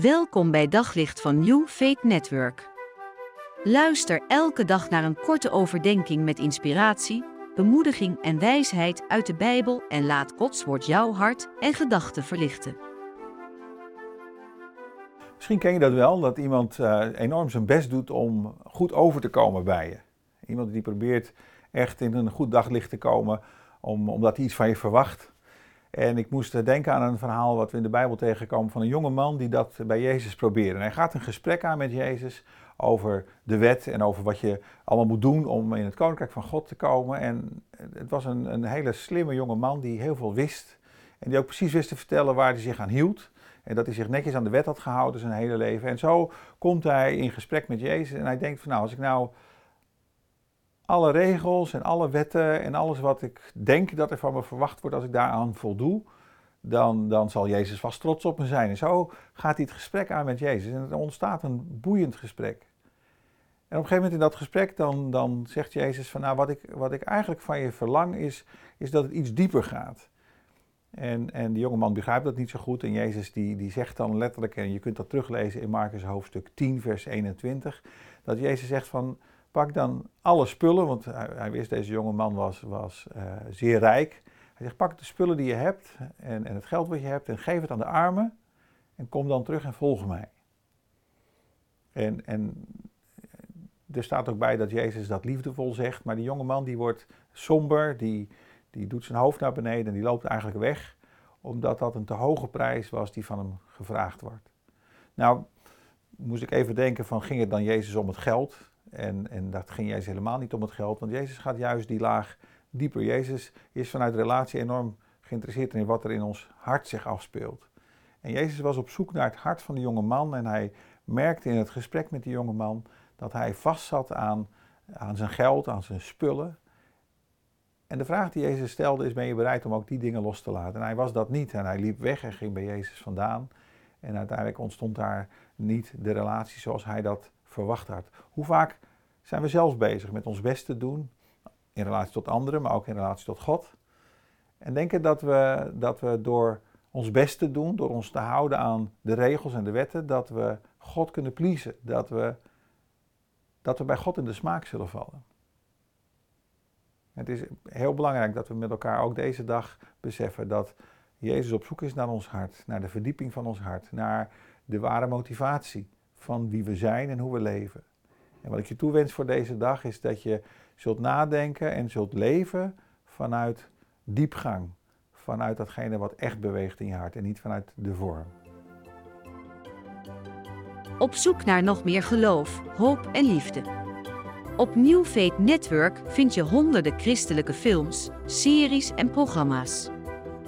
Welkom bij Daglicht van New Faith Network. Luister elke dag naar een korte overdenking met inspiratie, bemoediging en wijsheid uit de Bijbel en laat Gods woord jouw hart en gedachten verlichten. Misschien ken je dat wel, dat iemand uh, enorm zijn best doet om goed over te komen bij je. Iemand die probeert echt in een goed daglicht te komen, om, omdat hij iets van je verwacht. En ik moest denken aan een verhaal wat we in de Bijbel tegenkomen van een jonge man die dat bij Jezus probeerde. Hij gaat een gesprek aan met Jezus over de wet en over wat je allemaal moet doen om in het koninkrijk van God te komen. En het was een, een hele slimme jonge man die heel veel wist. En die ook precies wist te vertellen waar hij zich aan hield. En dat hij zich netjes aan de wet had gehouden zijn hele leven. En zo komt hij in gesprek met Jezus en hij denkt van nou, als ik nou alle regels en alle wetten en alles wat ik denk dat er van me verwacht wordt als ik daaraan voldoe, dan, dan zal Jezus vast trots op me zijn. En zo gaat hij het gesprek aan met Jezus en er ontstaat een boeiend gesprek. En op een gegeven moment in dat gesprek dan, dan zegt Jezus van nou wat ik, wat ik eigenlijk van je verlang is, is dat het iets dieper gaat. En, en die jongeman begrijpt dat niet zo goed en Jezus die, die zegt dan letterlijk, en je kunt dat teruglezen in Marcus hoofdstuk 10 vers 21, dat Jezus zegt van Pak dan alle spullen, want hij, wist deze jonge man was, was uh, zeer rijk. Hij zegt, pak de spullen die je hebt en, en het geld wat je hebt en geef het aan de armen. En kom dan terug en volg mij. En, en er staat ook bij dat Jezus dat liefdevol zegt, maar die jonge man die wordt somber, die, die doet zijn hoofd naar beneden en die loopt eigenlijk weg, omdat dat een te hoge prijs was die van hem gevraagd wordt. Nou, moest ik even denken van, ging het dan Jezus om het geld? En, en dat ging Jezus helemaal niet om het geld, want Jezus gaat juist die laag dieper. Jezus is vanuit relatie enorm geïnteresseerd in wat er in ons hart zich afspeelt. En Jezus was op zoek naar het hart van de jonge man en hij merkte in het gesprek met die jonge man dat hij vastzat aan, aan zijn geld, aan zijn spullen. En de vraag die Jezus stelde is, ben je bereid om ook die dingen los te laten? En hij was dat niet en hij liep weg en ging bij Jezus vandaan. En uiteindelijk ontstond daar niet de relatie zoals hij dat verwacht had. Hoe vaak zijn we zelfs bezig met ons best te doen, in relatie tot anderen, maar ook in relatie tot God. En denken dat we, dat we door ons best te doen, door ons te houden aan de regels en de wetten, dat we God kunnen pleasen, dat we, dat we bij God in de smaak zullen vallen. Het is heel belangrijk dat we met elkaar ook deze dag beseffen dat Jezus op zoek is naar ons hart, naar de verdieping van ons hart, naar de ware motivatie van wie we zijn en hoe we leven. En wat ik je toewens voor deze dag is dat je zult nadenken en zult leven vanuit diepgang. Vanuit datgene wat echt beweegt in je hart en niet vanuit de vorm. Op zoek naar nog meer geloof, hoop en liefde. Op New Network vind je honderden christelijke films, series en programma's.